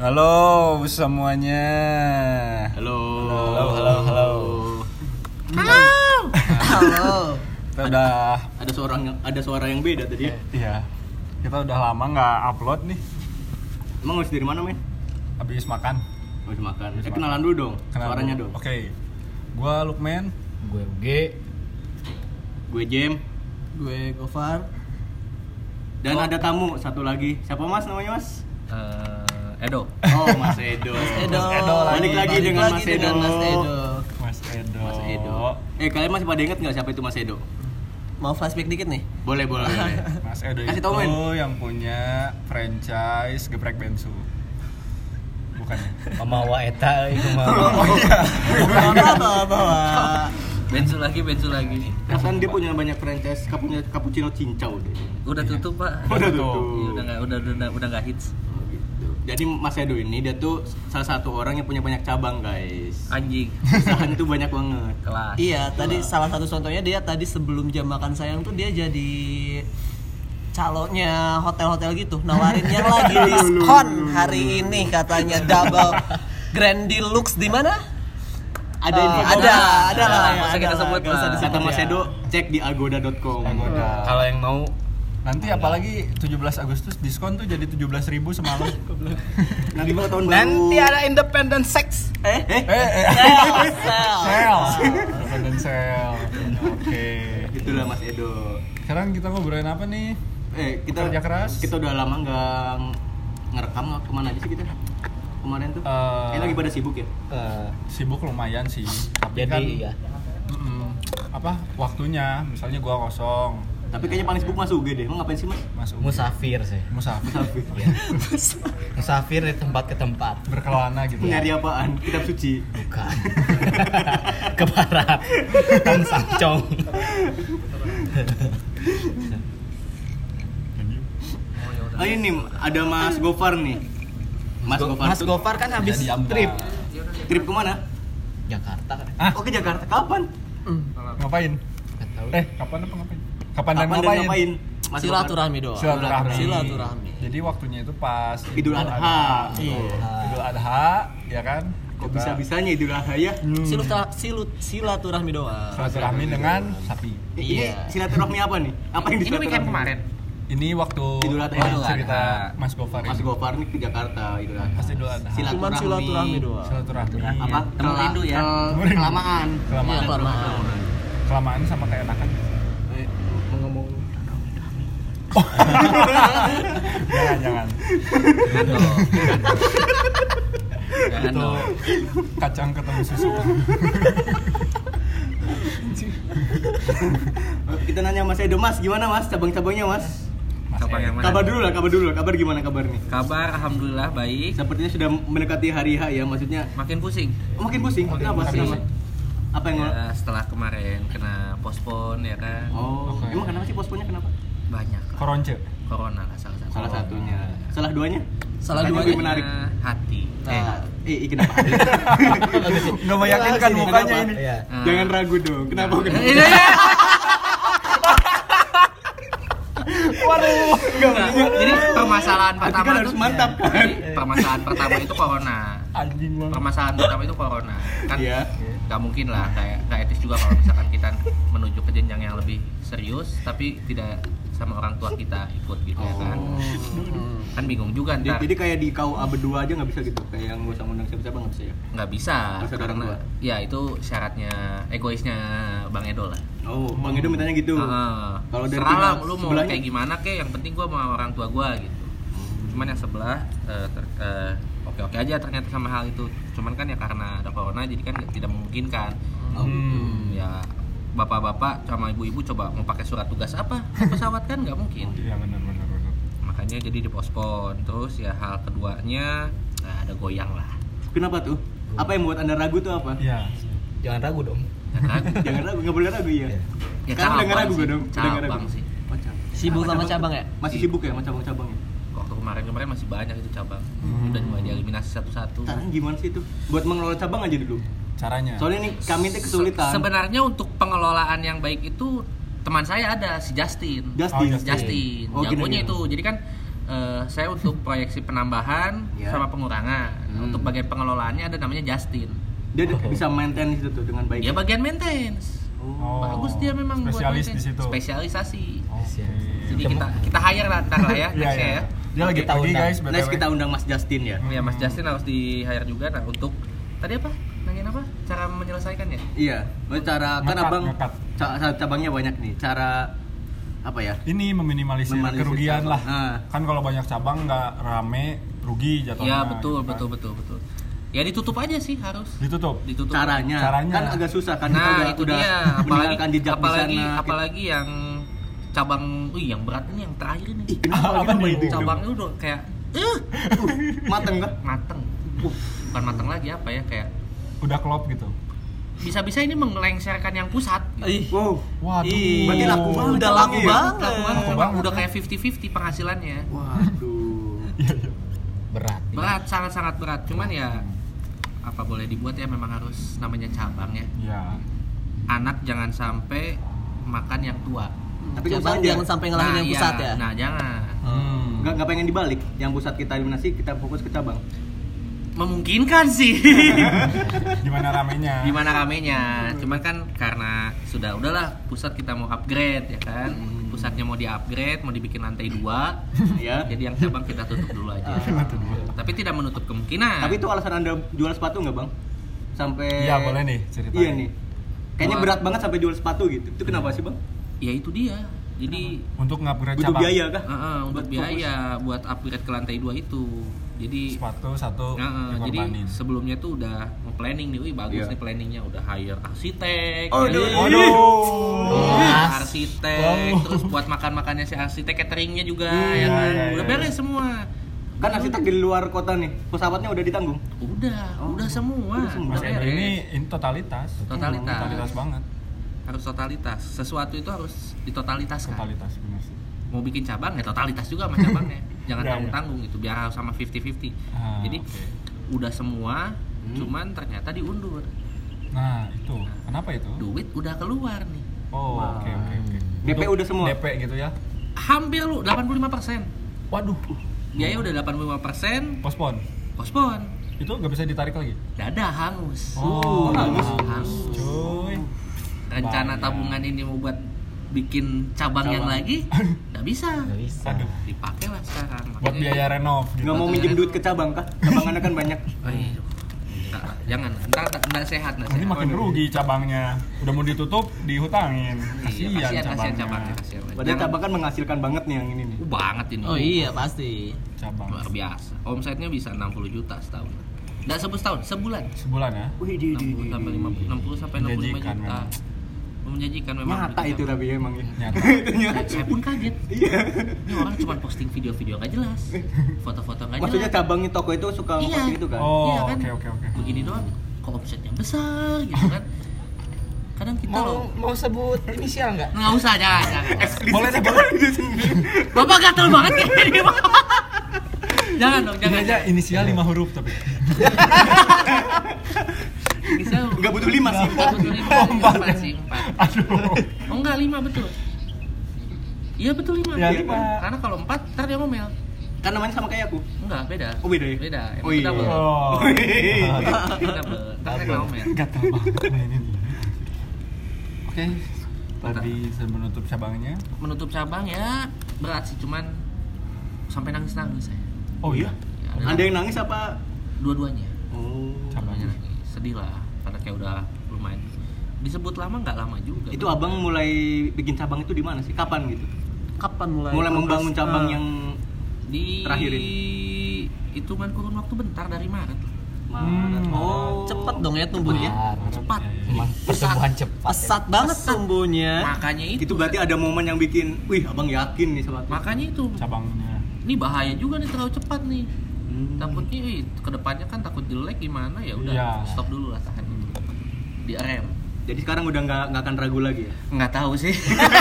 Halo semuanya. Halo. Halo, halo, halo. Halo. Kita udah Ada suara yang ada suara yang beda tadi ya. iya. Kita udah lama nggak upload nih. Emang harus dari mana, men? Habis makan. Habis makan. Habis Eh, makan. kenalan dulu dong. Kenal Suaranya dulu. dong. Oke. Gua Lukman. Gue UG Gue Jem Gue Gofar. dan ada tamu satu lagi. Siapa Mas namanya, Mas? eh, Edo Oh, Mas Edo. Edo. Edo lagi. Balik lagi Balik dengan lagi Mas dengan Edo. Mas Edo. Mas Edo. Mas Edo. Eh, kalian masih pada inget nggak siapa itu Mas Edo? Mau flashback dikit nih? Boleh, boleh, boleh. Mas Edo Kasih itu tau, Men. yang punya franchise geprek bensu. Bukan. Pemawa Eta itu mah Oh iya. Bawa bawa bawa. bensu lagi bensu lagi Perasaan dia punya banyak franchise punya cappuccino cincau deh. udah tutup pak Udah tutup. udah nggak udah udah udah nggak hits. Jadi Mas Edo ini dia tuh salah satu orang yang punya banyak cabang, guys. anjing Usahaan tuh banyak banget. kelas Iya, tadi salah satu contohnya dia tadi sebelum jam makan sayang tuh dia jadi calonnya hotel-hotel gitu nawarin yang lagi diskon hari ini katanya double grand deluxe di mana? Ada info ada, ada lah Nggak ya. usah ada kita lah, sebut lah. disebut Kata Mas ya. Edo, cek di agoda.com. Agoda. kalau yang mau Nanti apalagi 17 Agustus diskon tuh jadi 17.000 semalam. Nanti kalau tahun baru. nanti ada independent sex Eh, eh, eh, eh. Sel, sel. Sale. Independent sale. Oke. itulah Mas Edo. Sekarang kita ngobrolin apa nih? Eh, kita Kerja keras. Kita udah lama nggak ngerekam ke mana aja sih kita? Kemarin tuh. Eh, Eh, lagi pada sibuk ya? Eh, Sibuk lumayan sih. Tapi jadi kan ya mm, apa waktunya? Misalnya gua kosong, Tapi kayaknya paling sibuk Mas Uge deh. Emang ngapain sih Mas? Mas Ugi. musafir sih musafir Iya. musafir dari tempat ke tempat berkelana gitu. Nyari apaan? Kitab suci. bukan ke barat kan sangcong Oh ini ada Mas Gofar nih. Mas Gofar. Mas Gofar kan habis trip trip ke mana? Jakarta kan Ah, Oh ke Jakarta. Kapan? ngapain? Nggak tahu. Eh, kapan apa ngapain? Kapan, dan Kapan dan ngapain? ngapain? Mas Gofar? Silaturahmi doang. Silaturahmi. Silaturahmi. Jadi waktunya itu pas Idul Adha. Iya. Idul Adha, ya kan? Kok Kita bisa-bisanya Idul Adha ya? Hmm. Silutra, silut, silaturahmi doang. silaturahmi dengan sapi. Ini Iya. silaturahmi apa nih? Apa yang ini weekend kemarin Ini waktu Idul Adha. Adha. cerita Mas Gofar Mas ini. Gofar nih ke Jakarta Idul Adha. Pas Idul Adha. Cuman silaturahmi doang. Silaturahmi. Apa? Temu rindu ya. Kelamaan. Kelamaan. Iya, kelamaan. Kelamaan sama keenakan. Eh, ngomong jangan, jangan. jangan dong jangan Itu dong kacang ketemu susu. kita nanya Mas Edo, Mas gimana Mas cabang-cabangnya Mas? Ed. yang mana? Kabar dulu lah, kabar dulu lah. Kabar gimana kabar nih? kabar alhamdulillah baik Sepertinya sudah mendekati hari H ya, maksudnya makin pusing oh, makin pusing. Makin Kenapa? pusing. Kenapa? Apa yang ya, setelah kemarin kena pospon ya kan Oh, Oke. emang kenapa sih posponnya kenapa? Banyak lah. Koronce. corona lah salah satu Salah satunya. Salah duanya? Salah Makanya duanya? lebih menarik. Nah, hati Nah. Eh, eh, kenapa? Nggak meyakinkan mukanya ini. Iya. Jangan ragu dong. Kenapa? Kenapa? Ini ya. Waduh. Enggak, Jadi permasalahan pertama kan harus mantap kan? Permasalahan pertama itu corona. Anjing banget. Permasalahan pertama itu corona. Kan Iya. nggak mungkin lah kayak nggak etis juga kalau misalkan kita menuju ke jenjang yang lebih serius tapi tidak sama orang tua kita ikut gitu ya kan. Oh. Kan bingung juga Jadi, ntar. jadi kayak di KUA berdua aja nggak bisa gitu, kayak yang nggak usah ngundang siapa-siapa nggak bisa ya? nggak bisa orang karena tua. ya itu syaratnya egoisnya Bang Edo lah. Oh, Bang Edo mintanya gitu. Heeh. Kalau dari Serah lu mau sebelahnya? kayak gimana kek, yang penting gua sama orang tua gua gitu. Cuman yang sebelah eh, ter- eh, oke-oke aja ternyata sama hal itu. Cuman kan ya karena ada corona jadi kan tidak memungkinkan. Oh, Hmm. Ya bapak-bapak sama ibu-ibu coba mau pakai surat tugas apa? Pesawat kan nggak mungkin. Iya benar benar benar. Makanya jadi dipospon. Terus ya hal keduanya nah, ada goyang lah. Kenapa tuh? Apa yang membuat anda ragu tuh apa? Iya. Jangan ragu dong. Ya kan? Jangan ragu, nggak boleh ragu ya. Ya Kan udah nggak cabang ragu sih. dong, udah nggak ragu. Cabang sih. Oh, cabang. Sibuk sama cabang ya? Masih sibuk ya sama cabang-cabangnya? Waktu kemarin-kemarin masih banyak itu cabang. Hmm. Udah mulai dieliminasi satu-satu. Caranya gimana sih itu? Buat mengelola cabang aja dulu. Caranya. Soalnya nih kami tuh kesulitan. Sebenarnya untuk pengelolaan yang baik itu teman saya ada si Justin. Justin. Oh, Justin, Oh, gini, jagonya gini. itu. Jadi kan eh, saya untuk proyeksi penambahan Ya. sama pengurangan. Hmm. Untuk bagian pengelolaannya ada namanya Justin. Dia bisa maintain itu tuh dengan baik. Dia bagian maintenance. Oh. Bagus dia memang buat spesialis maintenance. di situ. Spesialisasi. Oke. Jadi kita kita hire lah ntar lah ya, nextnya iya. ya. Dia lagi Kita pergi undang. guys, Next BTW. kita undang Mas Justin ya. Ya Mas Justin harus di hire juga nah untuk tadi apa? Nanyain apa? Cara menyelesaikannya? Iya, Maksudnya cara kan abang ngekat. ca- ca- cabangnya banyak nih. Cara apa ya? Ini meminimalisir Meminimalisir kerugian cabang. lah. Ah. Kan kalau banyak cabang nggak rame, rugi jatuhnya. Iya betul gitu kan. betul betul betul. Ya ditutup aja sih harus. Ditutup. Ditutup. Caranya, Caranya. kan agak susah kan kita Nah udah, itu udah dia. Apalagi jejak apalagi di sana. apalagi yang cabang, wih yang berat ini yang terakhir ini. Ih, kenapa Apa nih? itu? Cabangnya udah kayak eh Mateng kah? mateng. Uh, bukan mateng lagi apa ya kayak Udah klop gitu. bisa-bisa ini mengelengsarkan yang pusat. gitu. Ih, Wow. Waduh. Ih, Berarti laku banget Udah laku ya? banget. Laku banget, Laku banget, udah kayak 50-50 penghasilannya. Waduh. Iya, iya. berat Berat, sangat-sangat berat. Cuman ya apa boleh dibuat ya memang harus namanya cabang ya. Iya. Anak jangan sampai makan yang tua. Tapi kan saja. jangan sampai ngelahin yang iya. pusat ya. Nah, jangan. Hmm. Nggak, nggak pengen dibalik. Yang pusat kita eliminasi, kita fokus ke cabang. Memungkinkan sih. Gimana ramenya? Gimana ramenya? Cuman kan karena sudah udahlah pusat kita mau upgrade ya kan. Hmm. Pusatnya mau di-upgrade, mau dibikin lantai dua. ya. Jadi yang cabang kita tutup dulu aja. Tapi tidak menutup kemungkinan. Tapi itu alasan anda jual sepatu nggak bang? Sampai. Iya, boleh nih ceritain. Iya nih. Kayaknya berat banget sampai jual sepatu gitu. Itu kenapa sih bang? Ya itu dia. Jadi Untuk ngupgrade Butuh cabang. biaya kah? eh, eh, untuk biaya buat upgrade ke lantai dua itu. Jadi Sepatu satu Nah, eh, jadi sebelumnya tuh udah planning nih, wih bagus Iya. nih planningnya udah hire arsitek, Oh, ya. aduh. Waduh. Iya, Yes. arsitek, Wow. terus buat makan makannya si arsitek cateringnya juga Hmm, ya kan, iya, iya, udah iya. beres semua. Kan arsitek di luar kota nih. Pesawatnya udah ditanggung. Udah, Oh. udah semua. Udah semua. Mas ini, ini totalitas. Totalitas. Totalitas banget. Harus totalitas. Sesuatu itu harus ditotalitaskan. Totalitas benar sih. Mau bikin cabang ya totalitas juga sama cabangnya. Jangan Iya, iya. tanggung-tanggung gitu, biar harus sama 50-50. Ah, Jadi oke. udah semua, Hmm. cuman ternyata diundur. Nah, itu. Kenapa itu? Duit udah keluar nih. Oh, oke oke oke. DP udah semua? DP gitu ya. Hampir lu 85%. Waduh, Biaya udah 85%, pospon. pospon. Itu nggak bisa ditarik lagi. Dadah hangus. Oh, hangus. Hangus. Cuy. Rencana Bahaya. tabungan ini mau buat bikin cabang, yang Cabang. lagi nggak bisa. nggak bisa Aduh. Dipakai lah sekarang. Buat biaya renov. Nggak mau minjem duit ke cabang kah? Cabangannya kan banyak. Oh, iya. Nggak, jangan, ntar nggak sehat, nggak Nanti sehat. makin rugi cabangnya. Udah mau ditutup, dihutangin. Iya, Kasihan kasihan, kasihan cabangnya. cabangnya, kasihan. Padahal Jangan- cabang kan menghasilkan banget nih yang ini nih. Uh, banget ini. Oh iya pasti. Cabang. Luar biasa. Omsetnya bisa 60 juta setahun. Nggak sebut setahun, sebulan. Sebulan ya. Wih, di, 60 sampai 50, 60 sampai 65 Menjanjikan juta. memang. Menjanjikan memang. Nyata itu tapi emang ya. Nyata. Itu nyata. Saya pun kaget. Iya. Ini orang cuma posting video-video nggak jelas, foto-foto nggak Maksudnya jelas. cabangnya toko itu suka Iya. ngeposting itu kan? Oh, Iya kan? oke oke oke. Begini doang, kok omsetnya besar gitu kan? Kadang kita mau loh mau sebut inisial nggak nggak usah jangan, jangan. Boleh deh, boleh. Bapak gatel banget kayak Pak. jangan dong, Ini jangan. aja inisial lima huruf tapi. Inisial Nggak butuh lima sih. Nggak butuh lima, Oh, empat. empat sih, empat. Aduh. Oh enggak lima betul. Iya betul lima. Ya, lima. Karena kalau empat ntar dia ngomel. Kan namanya sama kayak aku. Enggak beda. Oh, beda ya? Beda. Oh, iya. double. Oh. Itu double. Ntar dia ngomel. Banget nih ini. Oke. Tadi saya menutup cabangnya. Menutup cabang ya berat sih cuman sampai nangis nangis saya. Oh iya. Ya, Ada yang nangis apa? dua-duanya. Oh. Cabangnya. Nangis. Sedih lah. Karena kayak udah lumayan. Disebut lama nggak lama juga. Itu abang mulai bikin cabang itu di mana sih? Kapan gitu? Kapan mulai? Mulai membangun cabang Eh, yang di Terakhir hitungan kurun waktu bentar dari Maret. Maret. Hmm. Oh. cepet dong ya tumbuhnya. Cepat. Pertumbuhan cepat ya. Pesat banget tumbuhnya. Makanya itu. Itu berarti ada momen yang bikin, wih abang yakin nih sama aku. Makanya itu. Cabangnya. Ini bahaya juga nih terlalu cepat nih. Hmm. Takutnya ih, ke depannya kan takut jelek gimana ya udah Iya. stop dulu lah tahan dulu. Di rem. Jadi sekarang udah nggak nggak akan ragu lagi ya? Nggak tahu sih.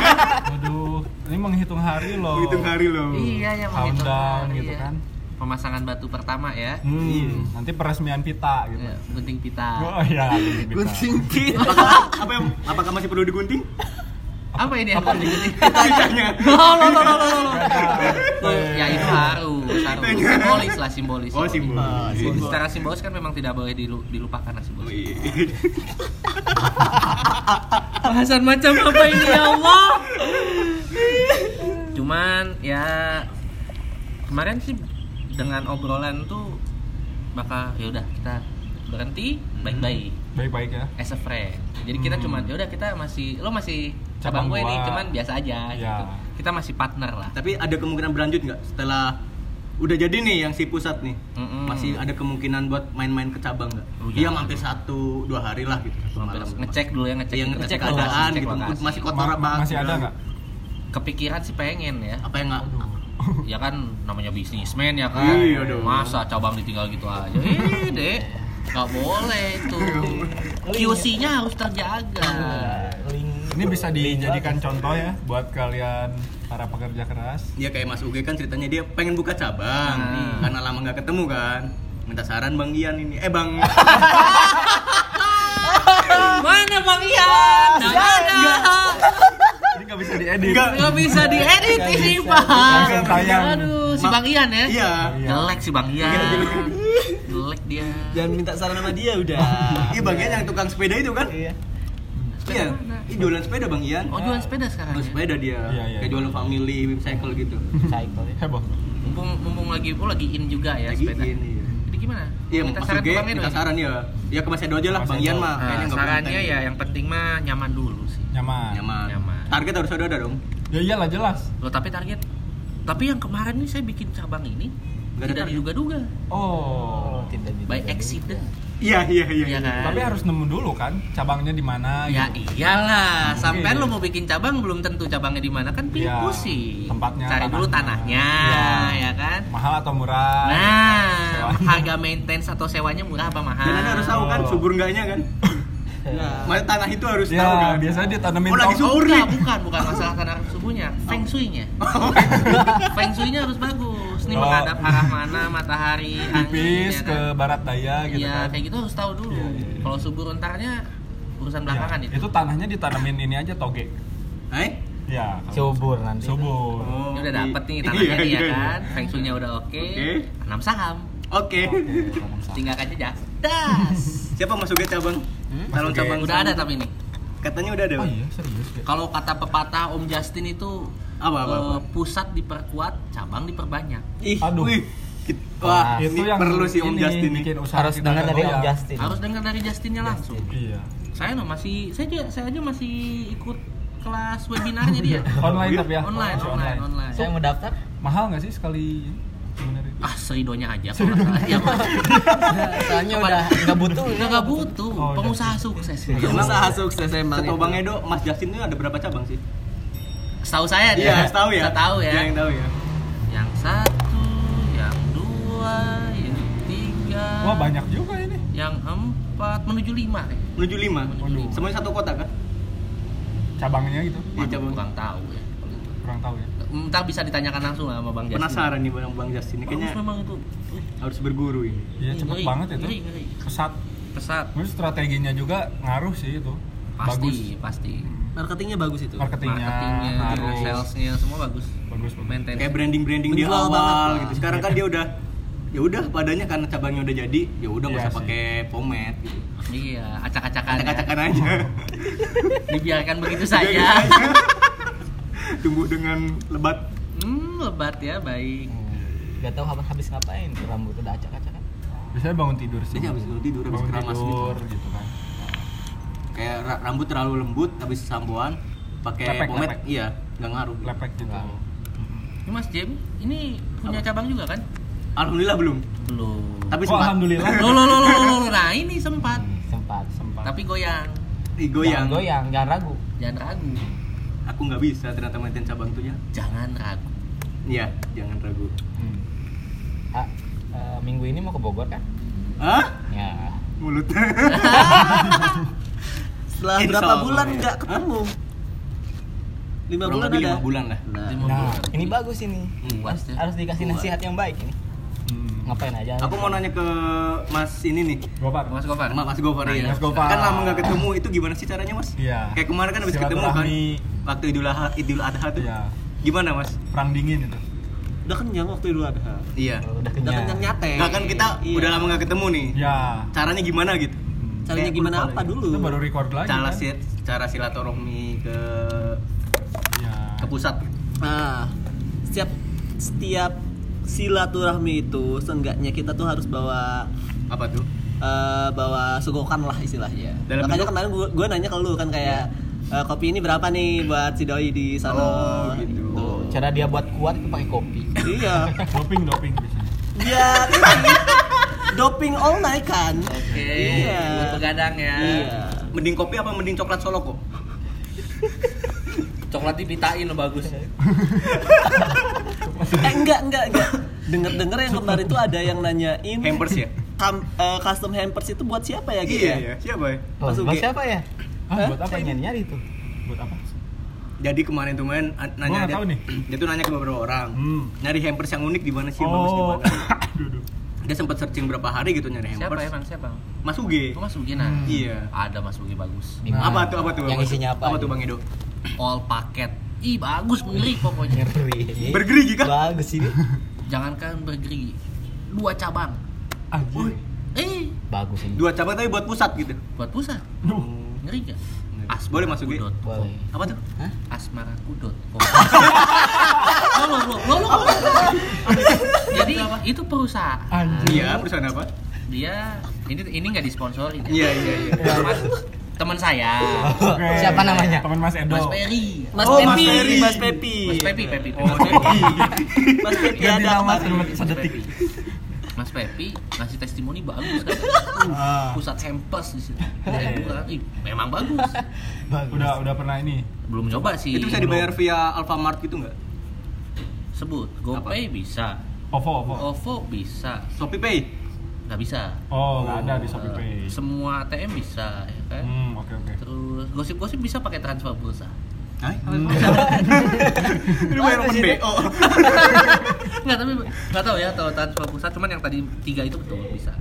Waduh, ini menghitung hari loh. Hitung hari loh. iya ya menghitung Countdown hari, gitu ya. kan. Pemasangan batu pertama ya. Hmm, Iya. nanti peresmian pita gitu. Ya, gunting pita. Oh iya, gunting pita. Gunting pita. Apakah, apa yang, apakah masih perlu digunting? Apa ini yang harus diikuti? Lidahnya. Loh, loh, loh, loh, loh, loh. Loh, Ya itu harus, Simbolis lah, simbolis. Oh, simbol. Simbolis. Secara simbolis kan memang tidak boleh dilu- dilupakan lah Oh, simbolis. iya. Bahasan macam apa ini ya Allah? Cuman ya kemarin sih dengan obrolan tuh bakal ya udah kita berhenti baik-baik Baik-baik ya. as a friend. Jadi kita Hmm. cuman ya udah kita masih lo masih Cabang gue nih cuman biasa aja Ya. gitu. Kita masih partner lah. Tapi ada kemungkinan berlanjut nggak setelah udah jadi nih yang si pusat nih? Mm-mm. Masih ada kemungkinan buat main-main ke cabang nggak? Oh, Iya mampir satu dua hari lah gitu. Satu Mampir malam. ngecek dulu ya ngecek Iya, gitu, ngecek lokasi, keadaan ngecek gitu. lokasi. Masih kotor Ma- apa? masih ada nggak? Kepikiran sih pengen ya. Apa yang nggak? ya kan namanya bisnismen ya kan Iya dong. masa cabang ditinggal gitu aja eh dek nggak boleh tuh QC-nya harus terjaga Ini bisa dijadikan contoh ya buat kalian para pekerja keras. Iya kayak Mas Uge kan ceritanya dia pengen buka cabang Hmm. karena lama nggak ketemu kan. Minta saran Bang Ian ini. Eh Bang. mana bang Ian nggak ada Ini nggak bisa diedit. Nggak. nggak bisa diedit ini bang aduh si bang Ian ya Iya. jelek si bang Ian Iya, jelek. jelek dia Jangan minta saran sama dia udah. Iya Bang Ian yang tukang sepeda itu kan? Iya. Iya. Ini jualan sepeda Bang Ian. oh jualan sepeda sekarang Jualan ya? sepeda dia. Iya, iya. Kayak jualan family cycle gitu. Cycle ya. Heboh. mumpung mumpung lagi oh lagi in juga ya Lagi sepeda in, iya. jadi gimana Iya, Mas saran ke bang Edo minta ini? saran ya. Ya ke Mas Edo aja lah, Mas Bang. Ian mah Nah, sarannya ya yang penting mah nyaman dulu sih Nyaman. nyaman. Nyaman. Target harus ada ada dong. Ya iyalah jelas. Loh tapi target Tapi yang kemarin nih saya bikin cabang ini ada Tidak diduga-duga Oh. Tidak tidak. By accident Iya, iya, iya. Iya kan? Tapi harus nemu dulu kan cabangnya di mana Ya gitu. iyalah Mungkin. Sampai lo mau bikin cabang belum tentu cabangnya di mana kan pilih Iya, pusing tempatnya, Cari dulu tanahnya. tanahnya Iya. ya kan Mahal atau murah? Nah Sewanya. harga maintenance atau sewanya murah apa mahal Dan Anda harus tahu kan Oh. subur enggaknya kan? Nah, Mana tanah itu harus Ya, tahu kan? biasanya ditanamin Oh, lagi Oh subur enggak, bukan, bukan masalah tanah subuhnya Feng shui-nya Feng shui-nya harus bagus Ini Oh. menghadap arah mana matahari angin, ya ke kan? barat daya gitu Iya, kan. kayak gitu harus tahu dulu. Iya, iya, iya. Kalau subur entarnya urusan belakangan Ya, itu. itu tanahnya ditanamin ini aja toge. Eh? Ya, kalau- Subur nanti. Subur. Oh, Ini udah dapet nih iya, tanahnya nih ya iya, kan. iya. Feng shui-nya udah oke. Oke. Tanam saham. Oke. Tanam saham. Tinggalkan jejak. Das. Siapa Mas Uge cabang? Calon Mas Uge. cabang. udah ada tapi nih. Katanya udah ada. Oh iya, serius ya. Kalau kata pepatah Om Justin itu Apa, apa, eh, apa? pusat diperkuat, cabang diperbanyak. Ih, Aduh. wih. Wah, Nah, ini perlu sih Om ini Justin usaha Harus dengar dari. Om Justin. Harus dengar dari Justinnya langsung. Iya. Saya no masih saya aja saya aja masih ikut kelas webinarnya dia. Online tapi ya. Online, Masih online, online. Saya mau daftar. Mahal nggak sih sekali? Ah, seridonya aja kalau salah. Ya. Soalnya udah nggak butuh. Nggak butuh, Oh, pengusaha sukses. Iya, Emang usaha sukses emang. Setahu itu. Bang Edo, Mas Justin itu ada berapa cabang sih? Setahu saya dia. Iya, tahu ya. Tahu ya. Iya, yang tahu ya. Yang satu, yang dua, yang tiga. Wah banyak juga ini. Yang empat menuju lima. eh. Menuju lima. Waduh. Semuanya satu kota kan? Cabangnya gitu. Iya, Waduh, cabang. kurang tahu ya. Kurang tahu ya. Ntar bisa ditanyakan langsung lah sama Bang Justin. Penasaran nih Bang Bang Justin. Kayaknya memang itu. Harus berguru ini. Iya cepet ngeri, banget itu. ngeri, ngeri. Pesat. Pesat. Terus strateginya juga ngaruh sih itu. Pasti, Bagus. pasti. Marketingnya bagus itu. Marketingnya, Marketingnya, ngaruh. salesnya semua bagus. Bagus bagus. Maintenance. Kayak branding branding di awal banget gitu. Sekarang kan dia udah ya udah padanya karena cabangnya udah jadi ya udah nggak Iya usah pakai pomade gitu. Iya, acak-acakan. ya. Acak-acakan aja. Dibiarkan begitu saja. Tumbuh dengan lebat. Hmm, lebat ya, baik. Gak tahu habis habis ngapain tuh rambut udah acak-acakan. Biasanya bangun tidur sih. Biasanya habis bangun tidur, habis bangun keramas tidur gitu. gitu kan. Kayak ra- rambut terlalu lembut habis sampoan pakai pomade iya nggak ngaruh. Lepek gitu. Ini Mas Jem, ini punya cabang juga kan? Alhamdulillah belum. Belum. Tapi Oh, sempat alhamdulillah. Loh, loh, loh, loh, loh, loh. Nah, ini sempat. Hmm, sempat. Sempat. Tapi goyang. digoyang. Jangan goyang, jangan ragu. Jangan ragu. Aku nggak bisa ternyata maintain cabang tuh ya. Jangan ragu. Iya, jangan ragu. Hmm. Ah, eh, minggu ini mau ke Bogor kan? Hah? Ya. Mulut. Setelah Insya berapa Allah, bulan ya. nggak ketemu? Lima Kurang bulan ada. lima bulan lah. Nah, Lima Nah, bulan. Ini bagus ini. Kuat Harus, ya. harus dikasih nasihat yang baik ini. Ngapain aja? Aku mau nanya ke Mas ini nih. Gopar. Mas Gofar. Mas, Mas Gofar ya. Mas Gofar. Kan lama nggak ketemu, itu gimana sih caranya Mas? Iya. Kayak kemarin kan habis ketemu kan. Waktu Idul Adha, Idul Adha tuh. Iya. Gimana Mas? Perang dingin itu. Udah kenyang waktu Idul Adha. Iya. Udah Udah kenyang. kenyang nyate. Nah kan kita Iya. udah lama nggak ketemu nih. Ya. Caranya gimana gitu? Hmm. Caranya Kayak gimana apa lagi. dulu? Itu baru record lagi. Cara kan? cara silaturahmi ke Iya. ke pusat. Nah, setiap setiap silaturahmi itu seenggaknya kita tuh harus bawa Apa tuh? eh, bawa sugokan lah istilahnya. Dalam Makanya bentuk- kemarin gua, gua nanya ke lu kan kayak eh, kopi ini berapa nih buat si doi di sana. Oh, gitu. Cara dia buat kuat itu pakai kopi. iya. Doping doping biasanya. Biar ini doping all night kan. Oke. Iya. Buat begadang ya. Iya. Mending kopi apa mending coklat solo kok? Coklat dipitain lo bagus. Eh enggak enggak enggak. Dengar-dengar yang kemarin tuh ada yang nanyain Hampers ya? kam- eh, custom hampers itu buat siapa ya gitu Iya, ya? iya. Siapa ya? Oh, Mas buat Uge. siapa ya? Hah? buat apa Saya ini? nyari-nyari tuh. Buat apa? Jadi kemarin tuh main nanya dia, nih. dia tuh nanya ke beberapa orang. Hmm. Nyari hampers yang unik di mana sih, bagus di Oh. mana. Dia sempat searching berapa hari gitu nyari Siapa hampers. emang siapa? Mas Uge. Itu Mas Ugi nah. Hmm. Iya. Ada Mas Ugi bagus. Nah. Apa tuh apa tuh? Yang apa tuh? isinya apa? Apa tuh Bang Edo? All paket. Ih bagus ngeri pokoknya. Ngeri. Bergerigi kan? Bagus ini. Jangankan bergerigi. Dua cabang. Anjir. Eh, Bagus ini. Dua cabang tapi buat pusat gitu. buat pusat. Duh. Ngeri gak? Boleh Mas Ugi? Asmarakudot.com. Boleh. Apa tuh? Asmarakudot.com. Lo lo lo lo lo. Jadi itu perusahaan. Anjir. Iya, perusahaan apa? Dia ini ini nggak disponsori. Iya, iya, iya. Teman, saya. Oke. Siapa namanya? Teman Mas Edo. Mas Peri. Mas Oh, Mas Pepi, Ferry. Mas Pepi. Mas Pepi, Pepi. Oh, Mas Pepi. Mas Pepi ada kemarin. sedetik- sedetik. Mas Pepi ngasih testimoni bagus kan. Ah. Pusat hampers di sini. Iya, iya. Bukan, ih, memang bagus. Bagus. Udah udah pernah ini. Belum nyoba sih. Itu bisa dibayar via Alfamart gitu nggak? Sebut. GoPay bisa. OVO OVO. OVO bisa. Shopee Pay? Nggak bisa. Oh, nggak ada di Shopee Pay. Semua ATM bisa ya kan. Hmm, oke oke. Terus gosip-gosip bisa pakai transfer pulsa. Hah? Hmm. Ini bayar open BO. Enggak, tapi enggak tahu ya kalau transfer pulsa cuman yang tadi tiga itu betul bisa.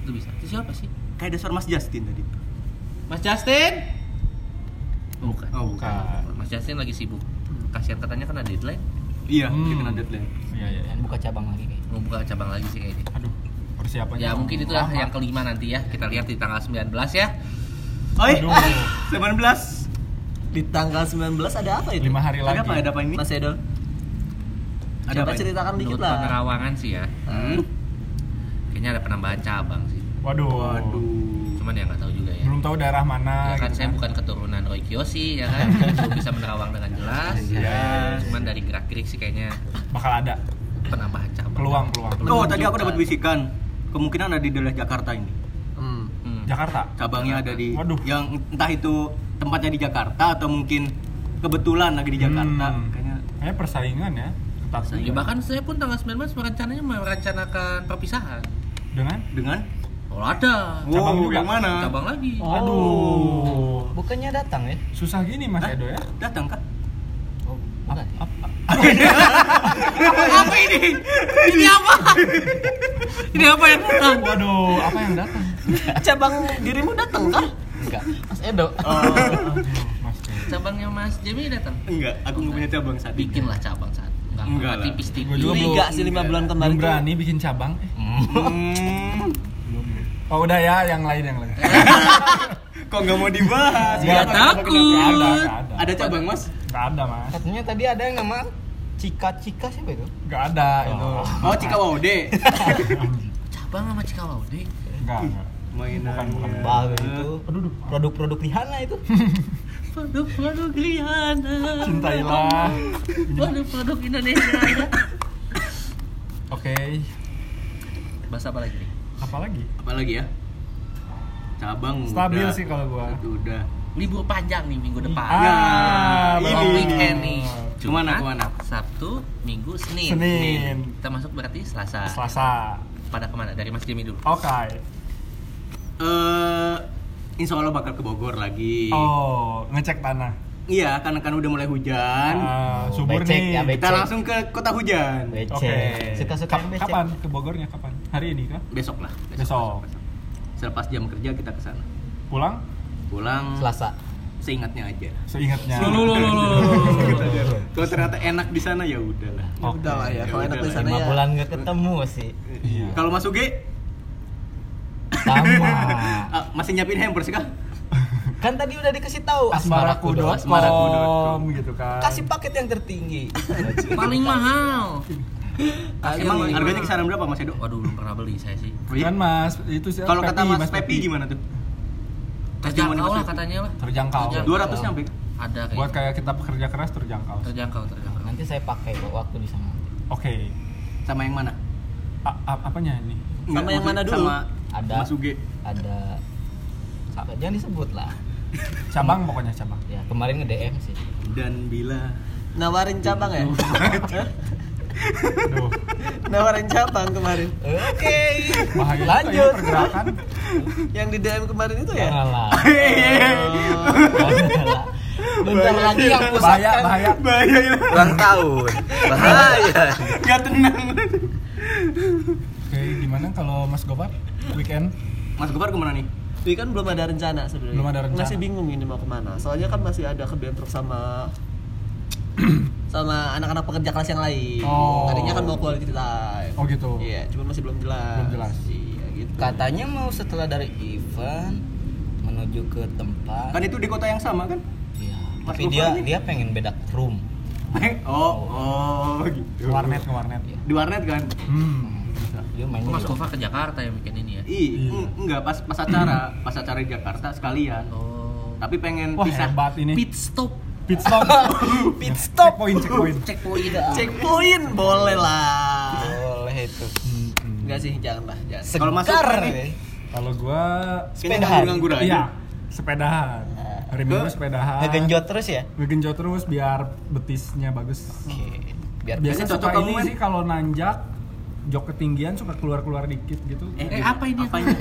Itu bisa. Itu siapa sih? Kayak dasar Mas Justin tadi. Mas Justin? Bukan. Oh, Bukan. Mas Justin lagi sibuk. Kasihan katanya kan ada deadline. Iya, Hmm. dia kena deadline. Iya iya. iya. Buka cabang lagi kayak. Mau buka cabang lagi sih kayaknya. Aduh, persiapannya. Ya mungkin itulah lama. yang kelima nanti ya. Kita lihat di tanggal 19 ya. Oi, Aduh. 19. Di tanggal 19 ada apa itu? lima hari lagi. Ada apa? Ada apa ini? Mas Edo. Ada Coba apa ini? ceritakan dikit Menurut lah. penerawangan sih ya. Hmm. Kayaknya ada penambahan cabang sih. Waduh. Waduh. Cuman ya nggak tahu juga ya. Belum tahu daerah mana. Ya kan gitu saya bukan keturunan Roy Kiyoshi ya kan. Belum bisa menerawang dengan jelas. Iya. Cuman dari gerak-gerik sih kayaknya bakal ada penambahan cabang. peluang peluang. Oh, tadi aku dapat bisikan. Kemungkinan ada di daerah Jakarta ini. Hmm. Hmm. Jakarta. Cabangnya ada di Waduh. yang entah itu tempatnya di Jakarta atau mungkin kebetulan lagi di Jakarta. Hmm. Kayaknya Kayaknya persaingan ya. Ketat Ya, bahkan saya pun tanggal 19 merencananya merencanakan perpisahan. dengan dengan Oh ada. Cabang Wow, juga? yang mana? Cabang lagi. Oh. Aduh. Bukannya datang ya? Susah gini Mas Hah? Edo ya. Datang kak? Oh, bukan. ya? Apa ini? Ini apa? ini apa yang datang? Waduh, apa yang datang? Cabang dirimu datang kah? Enggak. Mas Edo. Aduh, Mas Edo. Cabangnya Mas Jimmy datang. Enggak, aku nggak punya cabang saat ini. Bikinlah cabang saat. Enggak, Enggak lah. tipis-tipis. Gua juga Liga sih lima bulan kemarin berani bikin cabang. Hmm. Oh udah ya, yang lain yang lain. Kok nggak mau dibahas? Nggak Kenapa, takut. Ada cabang mas? Nggak ada mas. Katanya tadi ada yang nama Cika Cika siapa itu? Nggak ada itu. Oh Cikawaude. Cabang sama Cikawaude. Nggak, nggak. Mainan. Bukan, itu. Aduh, aduh. Produk-produk Rihanna itu. Produk-produk Rihanna. Cintailah. Produk-produk Indonesia. Oke, Bahas apa lagi apa lagi? Apa lagi ya? Cabang Stabil udah. sih kalau gua. Udah. Libur panjang nih minggu depan. Ah, ini. Long weekend nih. Ke mana, Jumat, ke mana? Sabtu, Minggu, Senin. Senin. Kita masuk berarti Selasa. Selasa. Pada ke mana? Dari Mas Jimmy dulu. Oke. Eh, Insya Allah bakal ke Bogor lagi. Oh, ngecek tanah. Iya, karena kan udah mulai hujan. Ah, Oh, subur becek nih. ya, becek. Kita langsung ke kota hujan. Becek. Oke. Suka-suka Kap- becek. Kapan ke Bogornya kapan? Hari ini kah? Besok lah. Besok. Selepas jam kerja kita ke sana. Pulang? Pulang Selasa. seingatnya aja. Seingatnya. Kalau ternyata enak di sana ya udahlah. Ya udah lah ya, kalau Ya enak di udahlah. sana ya. bulan nggak ketemu sih. Iya. Kalau masuk G Sama. ah, masih nyiapin hampers kah? kan tadi udah dikasih tahu Asmaraku.com Asmaraku.com. gitu kan. Kasih paket yang tertinggi. Paling mahal. Kagak Emang harganya kisaran berapa Mas Edo? Waduh, belum pernah beli saya sih. Kan Mas, itu sih Kalau kata Pepi, Mas Pepi gimana tuh? Terjangkau lah katanya lah. Terjangkau. Terjangkau. 200 nyampe? Ada kayak. Buat kayak kita pekerja keras terjangkau. Oke. terjangkau, terjangkau. Nanti saya pakai waktu di sana. Sama yang mana? A- a- apanya ini? Sama yang maksud- mana dulu? Sama Ada. Mas Uge. Ada jangan disebut lah. Cabang pokoknya cabang. Ya kemarin nge DM sih. Dan bila Nawarin cabang ya? Nawarin cabang kemarin. Oke. bahaya juga ya Lanjut. pergerakan. Yang di DM kemarin itu ya? Lah. Bentar lagi yang pusat Bahaya, kan bahaya. bahaya ya. ulang tahun. Bahaya. Enggak tenang. Oke, gimana kalau Mas Gopar weekend? Mas Gopar ke mana nih? Tapi kan belum ada rencana sebenarnya. Belum ada rencana. Masih bingung ini mau ke mana. Soalnya kan masih ada kebentrok sama sama anak-anak pekerja kelas yang lain. Oh. Tadinya kan mau quality time. Oh gitu. Iya, cuma masih belum jelas. Belum jelas. Iya, gitu. Katanya mau setelah dari event menuju ke tempat. Kan itu di kota yang sama kan? Iya. Tapi dia nih. dia pengen beda room. oh, oh gitu. Warnet ke warnet. Di warnet kan? Hmm. Dia main Mas Gofar ke Jakarta ya bikin ini ya? Ih, Iya. eng- enggak pas pas acara, pas acara di Jakarta sekalian. Oh. Tapi pengen Wah pisah. hebat ini. Pit stop. Pit stop. Pit stop. Checkpoint, checkpoint. Checkpoint. Checkpoint boleh lah. Boleh itu. Enggak sih, jangan lah, jangan. Kalau masuk nih. nih. Kalau gua nganggur-nganggur aja. iya, sepedahan. Hari Minggu sepedahan. Ngegenjot terus ya? Ngegenjot terus biar betisnya bagus. Oke. Biar Biasanya cocok kamu, sih kalau nanjak jok ketinggian suka keluar-keluar dikit gitu. Eh, apa ini? Apa ini?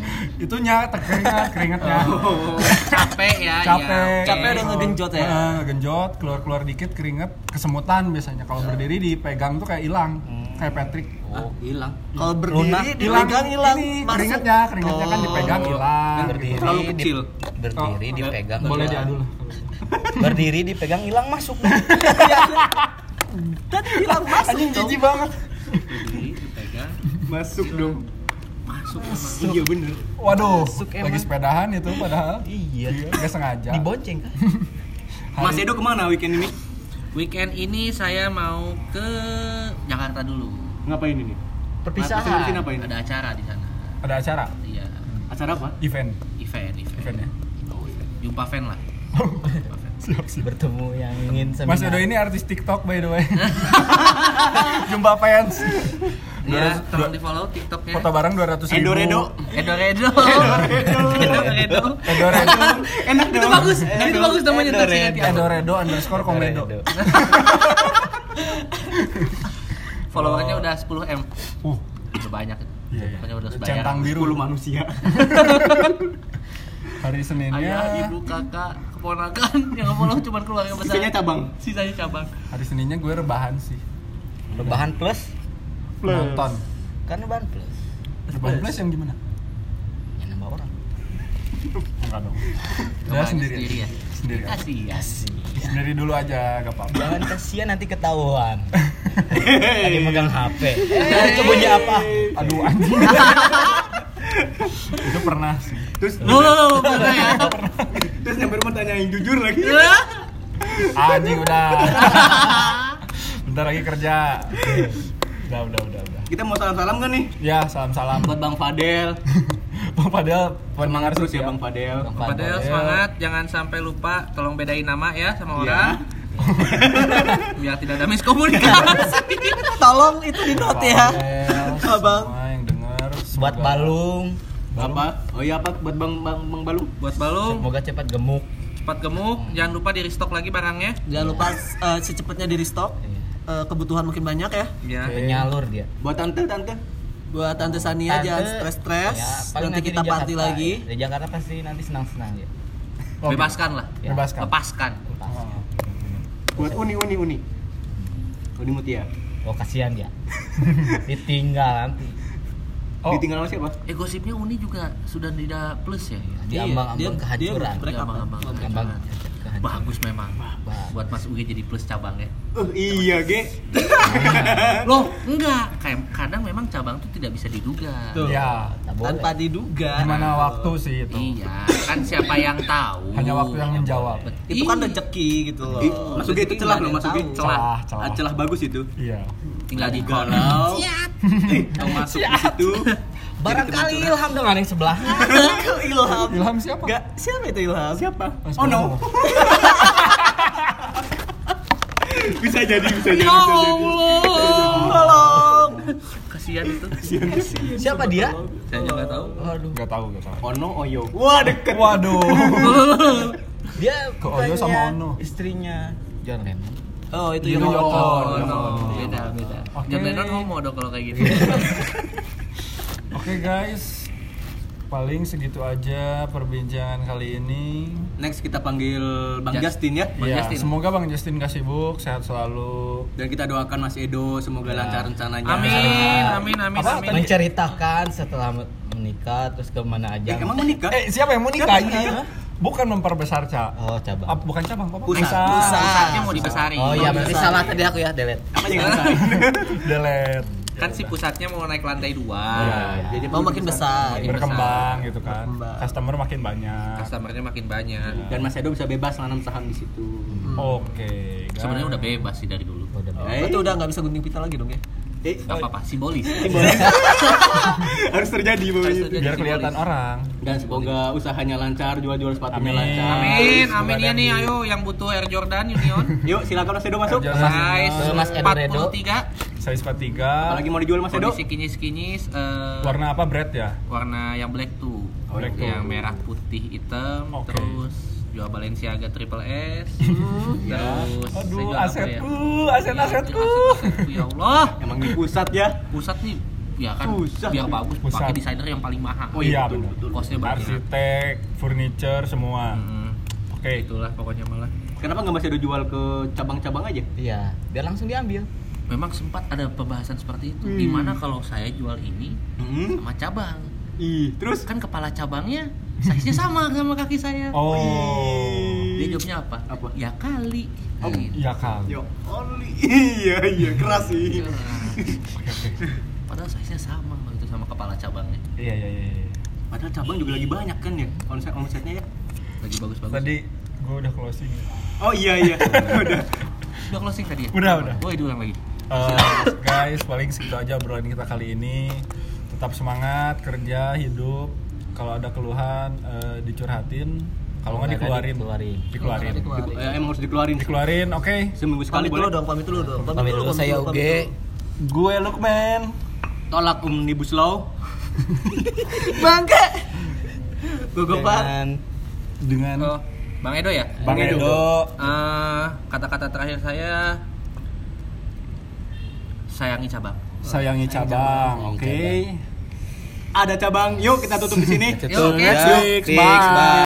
Itunya keringat, keringatnya. Oh. Capek ya. Capek. iya, oke. Capek udah ngegenjot ya? Nah, ngegenjot, keluar-keluar dikit keringet, kesemutan biasanya. Kalau berdiri dipegang tuh kayak hilang, kayak Patrick. Oh, hilang. Kalau berdiri dipegang hilang. Keringatnya, keringatnya kan Oh. dipegang hilang. berdiri Terlalu di- kecil. berdiri Oh, dipegang Boleh diadu lah. Berdiri dipegang hilang masuk. Tadi hilang masuk. Anjing jijik banget. Masuk dong. Masuk. Iya bener. Waduh, Masuk lagi emang. sepedahan itu padahal. iya. Gak sengaja. Dibonceng kan? Mas Edo ke mana weekend ini? Weekend ini saya mau ke Jakarta dulu. Ngapain ini? Perpisahan. Mas ini? Ada acara di sana. Ada acara, Iya, Acara apa? event, event, event. event ya. Jumpa fan lah. Jumpa fan. Siap, siap. Bertemu yang ingin Mas seminar. Edo ini artis TikTok by the way. Jumpa fans. Ya, tolong di follow TikToknya. Foto bareng 200 ribu. Edo Redo. Edo Redo. Edo Redo. Edo Redo. Enak Itu bagus. Itu bagus namanya Edo ntar ganti. Edo Redo underscore komedo. Edo. Followernya udah 10 m. Uh, Udah banyak. Iya, iya. Pokoknya udah sebayar. centang biru. 10 manusia. Hari Seninnya. Ayah, ibu, kakak, keponakan yang follow cuma keluarga besar. Sisanya cabang. Sisanya cabang. Hari Seninnya gue rebahan sih. Rebahan plus Nonton. kan rebahan plus. Rebahan plus yang gimana? Yang nambah orang. Enggak dong. Saya Rebahannya sendiri. sendiri ya? Sendiri. Kasih ya. Sendiri dulu aja, gak apa-apa. Jangan kasihan nanti ketahuan. Lagi megang HP. Eh, itu bunyi apa? Aduh anjing. itu pernah sih. Terus loh, pernah ya? terus nyampe rumah tanya yang jujur lagi. Anjing udah. Bentar lagi kerja. Udah, udah, udah, udah. Kita mau salam-salam kan nih? Ya, salam-salam. Buat Bang Fadel. Padahal Semangat terus ya. Bang Fadel. Bang Padahal Fadel. semangat, jangan sampai lupa tolong bedain nama ya sama Iya. orang biar tidak ada miskomunikasi. Tolong itu di note ya. Fadel, Abang. Semua yang denger. Buat balung, Apa? Oh iya apa buat Bang Bang Bang Balung? Buat balung, semoga cepat gemuk. cepat gemuk, jangan lupa di restock lagi barangnya. Jangan lupa eh, secepatnya di restock. Eh, kebutuhan makin banyak ya. Ya. Penyalur dia. Buat tante tante. Buat Tante Sania Tante, jangan stres-stres. ya, nanti kita party Jakarta. lagi. Di Jakarta pasti nanti senang-senang ya. Oh, Bebaskan lah. Ya. Bebaskan. Lepaskan. Oh. Buat Uni Uni Uni. Uni Mutia. Oh kasihan dia. Ditinggal nanti. Oh. Ditinggal sama siapa? Eh gosipnya Uni juga sudah tidak plus ya. Diambang-ambang dia- kehancuran. dia kan? Ambang kehancuran. Kehancuran. Bagus memang. Ba- Buat Mas Uge jadi plus cabang ya. Oh iya, Ge. Loh, enggak. Kayak kadang memang cabang tuh tidak bisa diduga. Tuh. Ya. Boleh. Tanpa diduga. Gimana waktu sih itu? Iya, kan siapa yang tahu? Hanya waktu yang menjawab. Itu kan rezeki gitu loh. Ih, Mas Uge itu celah loh, Mas Uge. Celah. Celah, celah. Ah, celah bagus itu. Iya. tinggal di Galau. Eh, masuk di situ. Barangkali Ilham dengan yang sebelah. Ilham. Ilham siapa? Gak, siapa itu Ilham? Siapa? Mas Oh no. Bisa jadi, bisa jadi, Ya jadi. Tolong. Kasihan itu. Siapa dia? Saya juga nggak tahu. Waduh. Gak tahu, gak tahu. Ono Oyo. Wah, deket. Waduh. Dia Ke Oyo sama Ono. Istrinya John Lennon. Oh, itu Yoko. Oh, Oh, no. beda beda. John Lennon homo dong kalau kayak gitu. Oke guys, paling segitu aja perbincangan kali ini. Next kita panggil Bang Just- Justin ya. Bang Ya, Justin. semoga Bang Justin gak sibuk, sehat selalu. Dan kita doakan Mas Edo semoga Ya. lancar rencananya. Amin, amin, amin, Apa? amin. Menceritakan setelah menikah terus ke mana Eh, aja. emang menikah? Eh, siapa yang mau nikah yang nikah? Bukan memperbesar, Cak. Oh, cabang. Ah, bukan cabang, apa? Pusat. Pusatnya mau dibesarin. Oh iya, berarti salah tadi aku ya, delete. Apa. Delete. Kan si pusatnya mau naik lantai dua. Iya, Jadi Mau makin besar. Makin Berkembang gitu kan. Berkembang. Customer makin banyak. Customernya makin banyak. Dan Mas Edo bisa bebas nanam saham di situ. Oke. guys. Sebenarnya udah bebas sih dari dulu. Udah Oh, Eh. Berarti udah nggak bisa gunting pita lagi dong ya? Eh, Gak apa-apa, simbolis. harus terjadi pokoknya. Harus terjadi. biar kelihatan simbolis. orang. Dan semoga usahanya lancar, jual-jual sepatunya Amin. lancar. Amin, amin ya nih, ayo yang butuh Air Jordan Union. Yuk, silakan Mas Edo masuk. Ke Mas Edo Redo. 43. Size 43. Apalagi mau dijual Mas Edo? Kondisi kinyis-kinyis eh, Warna apa bread ya? warna yang black tuh. Black tuh. yang merah putih hitam Oke. terus jual Balenciaga triple S. terus saya Aduh, jual apa ya? asetku, Ya, aset-asetku. aset-asetku, ya Allah. Emang di pusat ya. Pusat nih ya kan Pusat. biar bagus pakai desainer yang paling mahal. Oh iya, betul, benar. betul. Kosnya banyak. Arsitek, furniture semua. Mm, Oke. itulah pokoknya malah. Kenapa nggak Mas Edo jual ke cabang-cabang aja? Iya, biar langsung diambil. Memang sempat ada pembahasan seperti itu. Hmm. Gimana kalau saya jual ini Hmm. sama cabang? Ih, terus Kan kepala cabangnya size-nya sama sama kaki saya. Oh. Dia jawabnya apa? Apa? Ya kali. Oh, Gitu. Iya kan. Yo, only. Iya, iya, keras sih. Ya. Padahal size-nya sama gitu sama kepala cabangnya. Iya iya iya. iya. Padahal cabang juga lagi banyak kan ya omset omsetnya ya. Lagi bagus-bagus. Tadi gue udah closing. Oh iya iya. Udah. udah closing tadi ya? Udah, udah. Gue diulang lagi. Eh, guys, paling segitu aja obrolan kita kali ini. Tetap semangat kerja, hidup. Kalau ada keluhan eh, dicurhatin. Kalau nggak dikeluarin. Dikeluarin. Dikeluarin. Dikeluarin. Eh, emang harus dikeluarin. Dikeluarin, oke. Seminggu sekali Pamit dulu boleh. dong, pamit dulu dong. Pamit dulu, saya pamit Uge. dulu. Gue Lukman. Tolak omnibus law. Bangke. Gogopan. Dengan Dengan Oh, Bang Edo ya? Bang Edo. Edo. Eh, kata-kata terakhir saya sayangi cabang. Sayangi cabang, oke. Ada cabang. Yuk kita tutup di sini. Tutup. Oke. Ya. Fix, Fix, bye. bye.